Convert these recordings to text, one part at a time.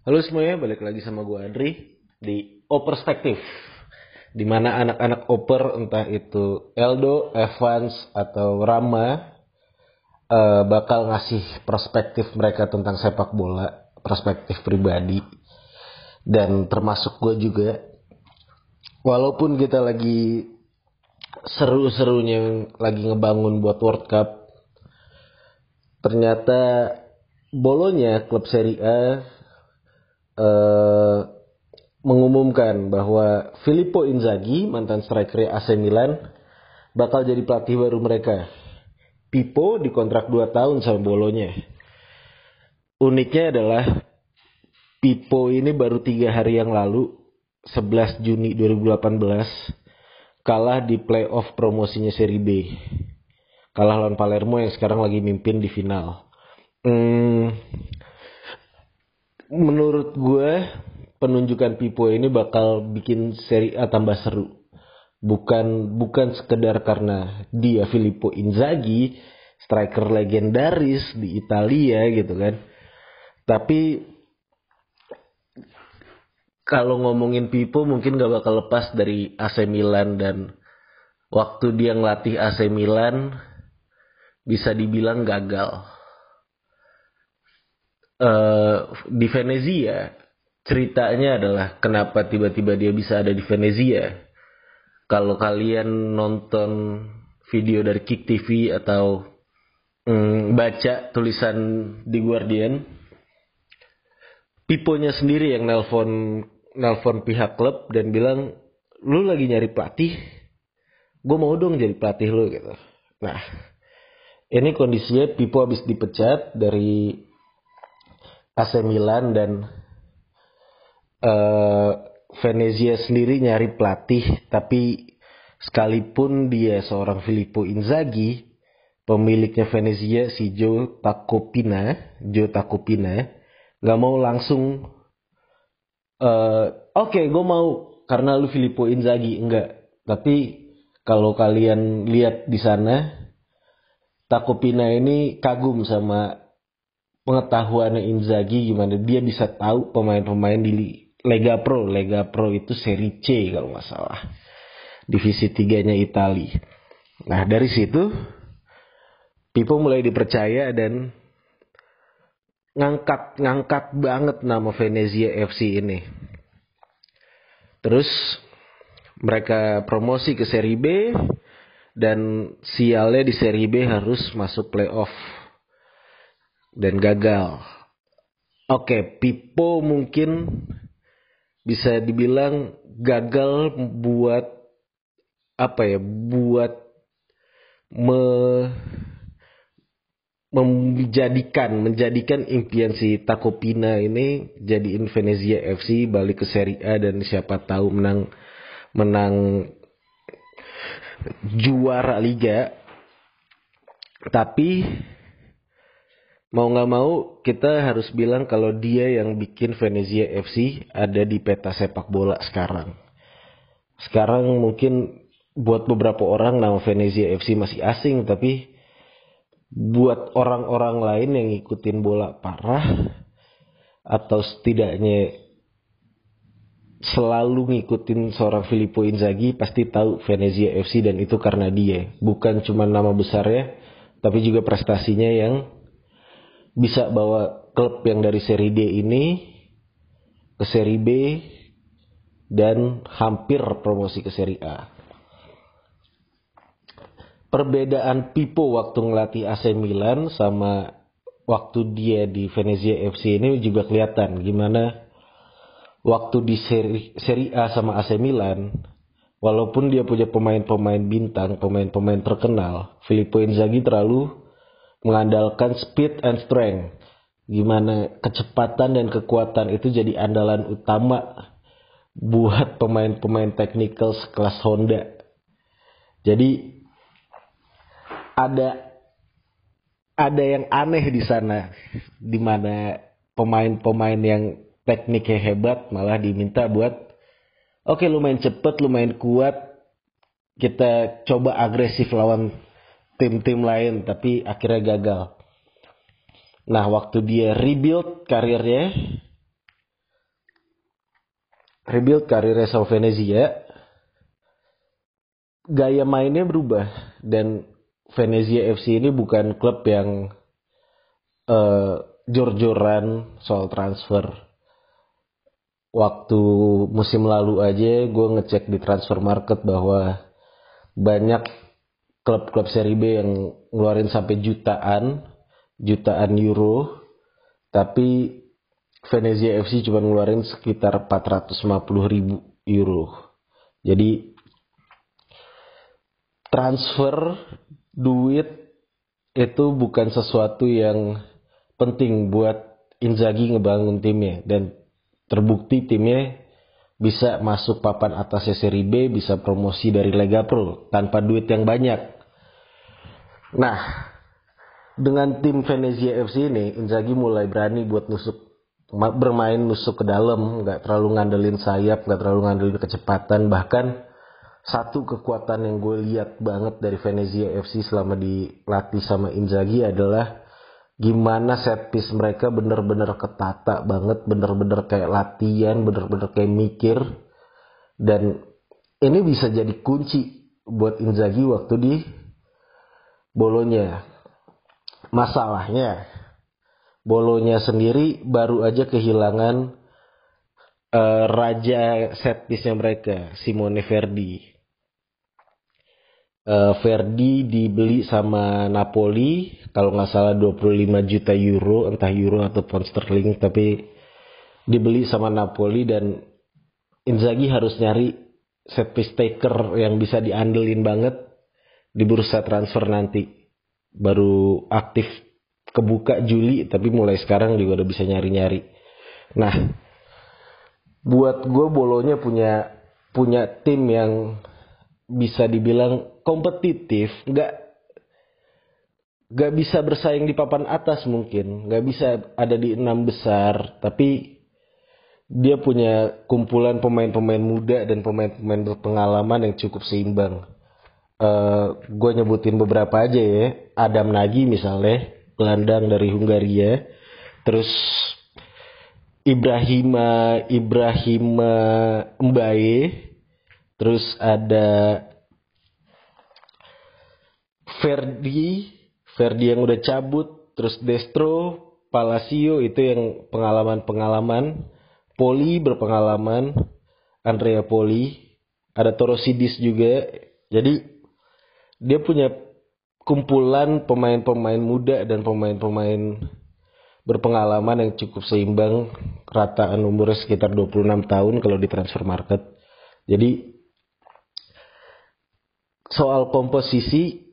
Halo semuanya, balik lagi sama gue Andri di O Perspektif. Di mana anak-anak oper entah itu Eldo, Evans atau Rama uh, bakal ngasih perspektif mereka tentang sepak bola, perspektif pribadi dan termasuk gue juga. Walaupun kita lagi seru-serunya lagi ngebangun buat World Cup, ternyata bolonya klub Serie A uh, mengumumkan bahwa Filippo Inzaghi, mantan striker AC Milan, bakal jadi pelatih baru mereka. Pipo dikontrak 2 tahun sama Bolonya. Uniknya adalah Pipo ini baru tiga hari yang lalu, 11 Juni 2018, kalah di playoff promosinya Serie B. Kalah lawan Palermo yang sekarang lagi mimpin di final. Hmm, menurut gue penunjukan Pipo ini bakal bikin seri A tambah seru. Bukan bukan sekedar karena dia Filippo Inzaghi, striker legendaris di Italia gitu kan. Tapi kalau ngomongin Pipo mungkin gak bakal lepas dari AC Milan dan waktu dia ngelatih AC Milan bisa dibilang gagal. Uh, di Venezia ceritanya adalah kenapa tiba-tiba dia bisa ada di Venezia. Kalau kalian nonton video dari Kick TV atau mm, baca tulisan di Guardian, Piponya sendiri yang nelpon nelpon pihak klub dan bilang, lu lagi nyari pelatih, gue mau dong jadi pelatih lu gitu. Nah, ini kondisinya Pipo habis dipecat dari AC Milan dan uh, Venezia sendiri nyari pelatih tapi sekalipun dia seorang Filippo Inzaghi pemiliknya Venezia si Joe Tacopina Joe Tacopina nggak mau langsung uh, oke okay, gue mau karena lu Filippo Inzaghi enggak. Tapi kalau kalian lihat di sana Tacopina ini kagum sama pengetahuannya Inzaghi gimana dia bisa tahu pemain-pemain di Lega Pro. Lega Pro itu seri C kalau nggak salah. Divisi tiganya Itali. Nah dari situ Pipo mulai dipercaya dan ngangkat ngangkat banget nama Venezia FC ini. Terus mereka promosi ke seri B dan sialnya di seri B harus masuk playoff dan gagal. Oke, Pipo mungkin bisa dibilang gagal buat apa ya buat me, menjadikan menjadikan impian si Takopina ini jadi Venezia FC balik ke Serie A dan siapa tahu menang menang juara liga tapi mau nggak mau kita harus bilang kalau dia yang bikin Venezia FC ada di peta sepak bola sekarang. Sekarang mungkin buat beberapa orang nama Venezia FC masih asing tapi buat orang-orang lain yang ngikutin bola parah atau setidaknya selalu ngikutin seorang Filippo Inzaghi pasti tahu Venezia FC dan itu karena dia bukan cuma nama besarnya tapi juga prestasinya yang bisa bawa klub yang dari seri D ini ke seri B dan hampir promosi ke seri A. Perbedaan Pipo waktu ngelatih AC Milan sama waktu dia di Venezia FC ini juga kelihatan gimana waktu di seri, seri A sama AC Milan walaupun dia punya pemain-pemain bintang, pemain-pemain terkenal, Filippo Inzaghi terlalu mengandalkan speed and strength. Gimana kecepatan dan kekuatan itu jadi andalan utama buat pemain-pemain teknikal sekelas Honda. Jadi ada ada yang aneh di sana di mana pemain-pemain yang tekniknya hebat malah diminta buat oke okay, lu main cepet lu main kuat kita coba agresif lawan tim-tim lain tapi akhirnya gagal. Nah waktu dia rebuild karirnya rebuild karirnya sama Venezia, gaya mainnya berubah dan Venezia FC ini bukan klub yang uh, jor-joran soal transfer. Waktu musim lalu aja gue ngecek di transfer market bahwa banyak klub-klub seri B yang ngeluarin sampai jutaan, jutaan euro, tapi Venezia FC cuma ngeluarin sekitar 450 ribu euro. Jadi transfer duit itu bukan sesuatu yang penting buat Inzaghi ngebangun timnya dan terbukti timnya bisa masuk papan atas seri B, bisa promosi dari Lega Pro tanpa duit yang banyak. Nah, dengan tim Venezia FC ini, Inzaghi mulai berani buat nusuk bermain nusuk ke dalam, nggak terlalu ngandelin sayap, nggak terlalu ngandelin kecepatan, bahkan satu kekuatan yang gue lihat banget dari Venezia FC selama dilatih sama Inzaghi adalah gimana set piece mereka bener-bener ketata banget, bener-bener kayak latihan, bener-bener kayak mikir. Dan ini bisa jadi kunci buat Inzaghi waktu di Bolonya. Masalahnya, Bolonya sendiri baru aja kehilangan uh, raja set piece-nya mereka, Simone Verdi uh, Verdi dibeli sama Napoli kalau nggak salah 25 juta euro entah euro atau pound sterling tapi dibeli sama Napoli dan Inzaghi harus nyari set piece taker yang bisa diandelin banget di bursa transfer nanti. Baru aktif kebuka Juli tapi mulai sekarang juga udah bisa nyari-nyari. Nah buat gue bolonya punya punya tim yang bisa dibilang kompetitif, nggak nggak bisa bersaing di papan atas mungkin, nggak bisa ada di enam besar, tapi dia punya kumpulan pemain-pemain muda dan pemain-pemain berpengalaman yang cukup seimbang. Uh, eh, gue nyebutin beberapa aja ya, Adam Nagy misalnya, gelandang dari Hungaria, terus Ibrahima Ibrahima Mbaye Terus ada Verdi, Verdi yang udah cabut, terus Destro, Palacio itu yang pengalaman-pengalaman, Poli berpengalaman, Andrea Poli, ada Torosidis juga. Jadi dia punya kumpulan pemain-pemain muda dan pemain-pemain berpengalaman yang cukup seimbang rataan umurnya sekitar 26 tahun kalau di transfer market. Jadi soal komposisi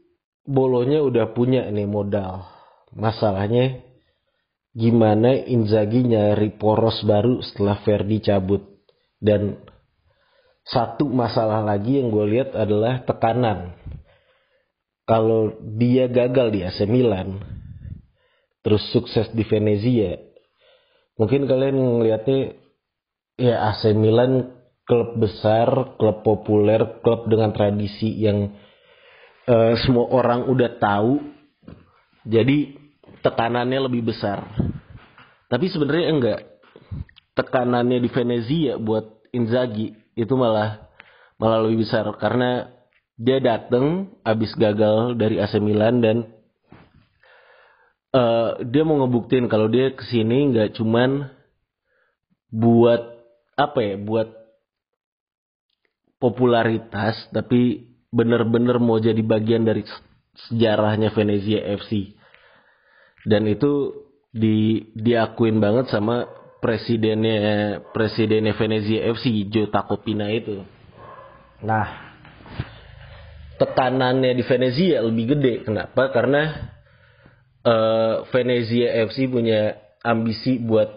Bolonya udah punya nih modal. Masalahnya gimana Inzaghi nyari poros baru setelah Verdi cabut. Dan satu masalah lagi yang gue lihat adalah tekanan. Kalau dia gagal di AC Milan, terus sukses di Venezia, mungkin kalian ngelihatnya ya AC Milan klub besar, klub populer, klub dengan tradisi yang uh, semua orang udah tahu. Jadi tekanannya lebih besar. Tapi sebenarnya enggak. Tekanannya di Venezia buat Inzaghi itu malah malah lebih besar karena dia datang abis gagal dari AC Milan dan uh, dia mau ngebuktiin kalau dia ke sini nggak cuman buat apa ya buat popularitas tapi bener-bener mau jadi bagian dari sejarahnya Venezia FC dan itu di diakuin banget sama presidennya presidennya Venezia FC Joe Tacopina itu. Nah tekanannya di Venezia lebih gede. Kenapa? Karena uh, Venezia FC punya ambisi buat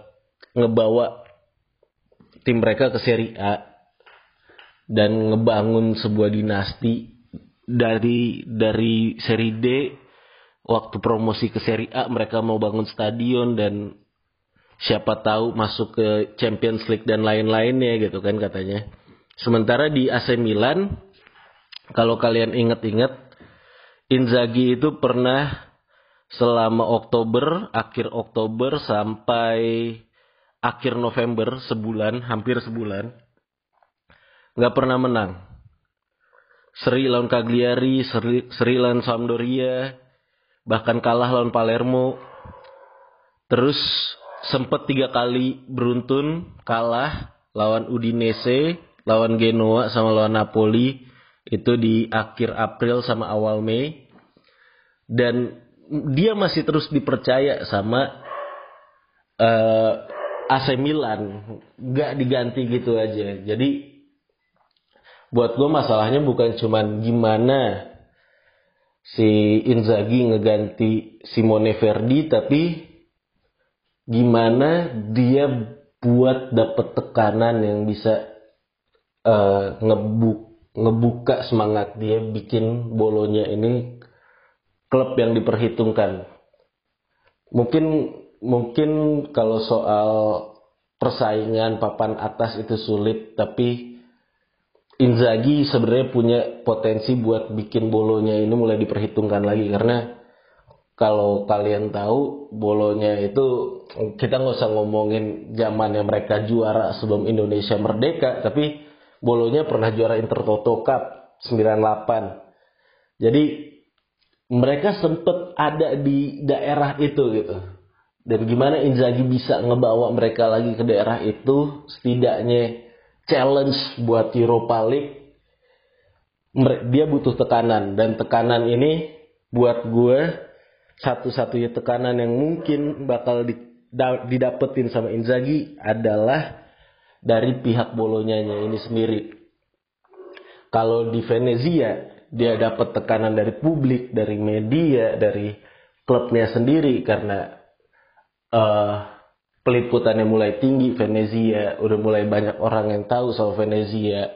ngebawa tim mereka ke Serie A dan ngebangun sebuah dinasti dari dari seri D waktu promosi ke seri A mereka mau bangun stadion dan siapa tahu masuk ke Champions League dan lain-lainnya gitu kan katanya. Sementara di AC Milan kalau kalian ingat-ingat Inzaghi itu pernah selama Oktober, akhir Oktober sampai akhir November sebulan, hampir sebulan nggak pernah menang. Seri lawan Cagliari, seri, seri lawan Sampdoria, bahkan kalah lawan Palermo. Terus sempat tiga kali beruntun kalah lawan Udinese, lawan Genoa sama lawan Napoli itu di akhir April sama awal Mei dan dia masih terus dipercaya sama uh, eh, AC Milan nggak diganti gitu aja jadi buat gue masalahnya bukan cuman gimana si Inzaghi ngeganti Simone Verdi tapi gimana dia buat dapet tekanan yang bisa uh, ngebuk ngebuka semangat dia bikin bolonya ini klub yang diperhitungkan. Mungkin mungkin kalau soal persaingan papan atas itu sulit, tapi Inzaghi sebenarnya punya potensi buat bikin bolonya ini mulai diperhitungkan lagi karena kalau kalian tahu bolonya itu kita nggak usah ngomongin zaman yang mereka juara sebelum Indonesia merdeka, tapi bolonya pernah juara Intertoto Cup 98. Jadi mereka sempet ada di daerah itu gitu. Dan gimana Inzaghi bisa ngebawa mereka lagi ke daerah itu setidaknya challenge buat Europa League dia butuh tekanan dan tekanan ini buat gue satu-satunya tekanan yang mungkin bakal didapetin sama Inzaghi adalah dari pihak bolonyanya ini sendiri. Kalau di Venezia dia dapat tekanan dari publik, dari media, dari klubnya sendiri karena uh, peliputannya mulai tinggi Venezia, udah mulai banyak orang yang tahu soal Venezia,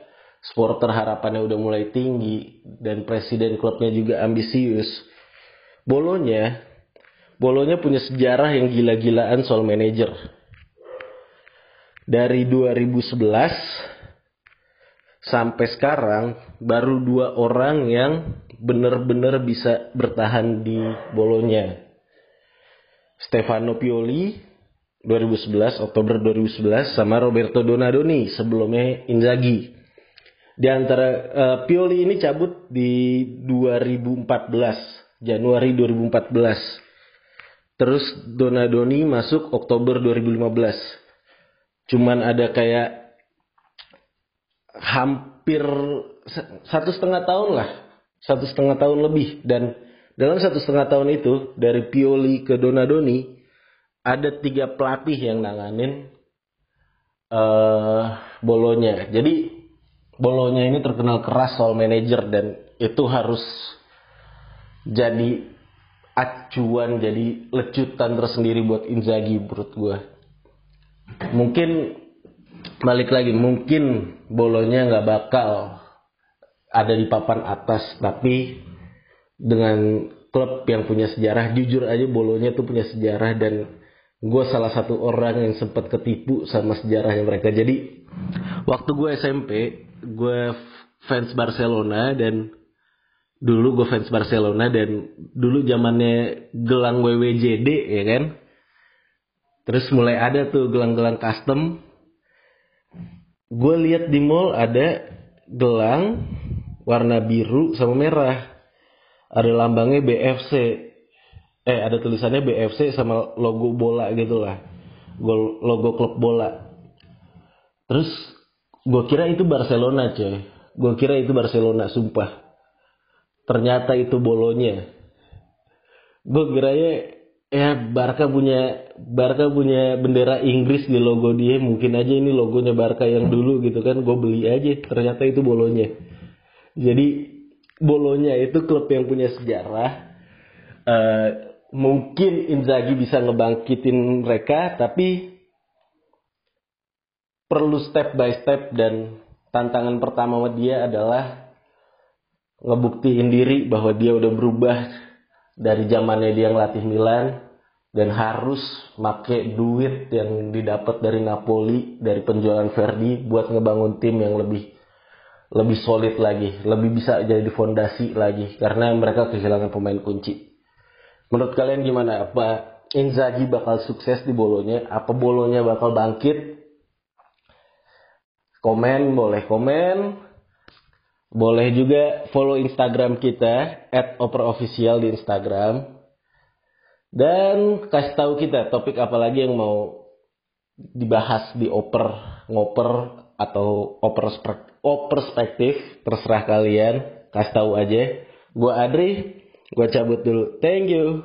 supporter harapannya udah mulai tinggi dan presiden klubnya juga ambisius. Bolonya, Bolonya punya sejarah yang gila-gilaan soal manajer. Dari 2011 sampai sekarang baru dua orang yang benar-benar bisa bertahan di bolonya. Stefano Pioli 2011 Oktober 2011 sama Roberto Donadoni sebelumnya Inzaghi. Di antara uh, Pioli ini cabut di 2014 Januari 2014. Terus Donadoni masuk Oktober 2015. Cuman ada kayak hampir satu setengah tahun lah, satu setengah tahun lebih dan dalam satu setengah tahun itu dari Pioli ke Donadoni ada tiga pelatih yang nanganin uh, bolonya. Jadi bolonya ini terkenal keras soal manajer dan itu harus jadi acuan, jadi lecutan tersendiri buat Inzaghi menurut gue. Mungkin balik lagi mungkin bolonya nggak bakal ada di papan atas tapi dengan klub yang punya sejarah jujur aja bolonya tuh punya sejarah dan gue salah satu orang yang sempat ketipu sama sejarahnya mereka. Jadi waktu gue SMP gue fans Barcelona dan dulu gue fans Barcelona dan dulu zamannya gelang WWJD ya kan? Terus mulai ada tuh gelang-gelang custom. Gue lihat di mall ada gelang warna biru sama merah. Ada lambangnya BFC eh ada tulisannya BFC sama logo bola gitu lah. Logo klub bola. Terus gue kira itu Barcelona coy. Gue kira itu Barcelona sumpah. Ternyata itu bolonya. Gue kiranya ya Barca punya Barca punya bendera Inggris di logo dia. Mungkin aja ini logonya Barca yang dulu gitu kan. Gue beli aja ternyata itu bolonya. Jadi bolonya itu klub yang punya sejarah. Uh, mungkin Inzaghi bisa ngebangkitin mereka tapi perlu step by step dan tantangan pertama dia adalah ngebuktiin diri bahwa dia udah berubah dari zamannya dia ngelatih Milan dan harus make duit yang didapat dari Napoli dari penjualan Verdi buat ngebangun tim yang lebih lebih solid lagi, lebih bisa jadi fondasi lagi karena mereka kehilangan pemain kunci. Menurut kalian gimana? Apa Inzaghi bakal sukses di bolonya? Apa bolonya bakal bangkit? komen boleh komen boleh juga follow Instagram kita at operofficial di Instagram dan kasih tahu kita topik apa lagi yang mau dibahas di oper ngoper atau oper perspektif terserah kalian kasih tahu aja gua Adri gua cabut dulu. Thank you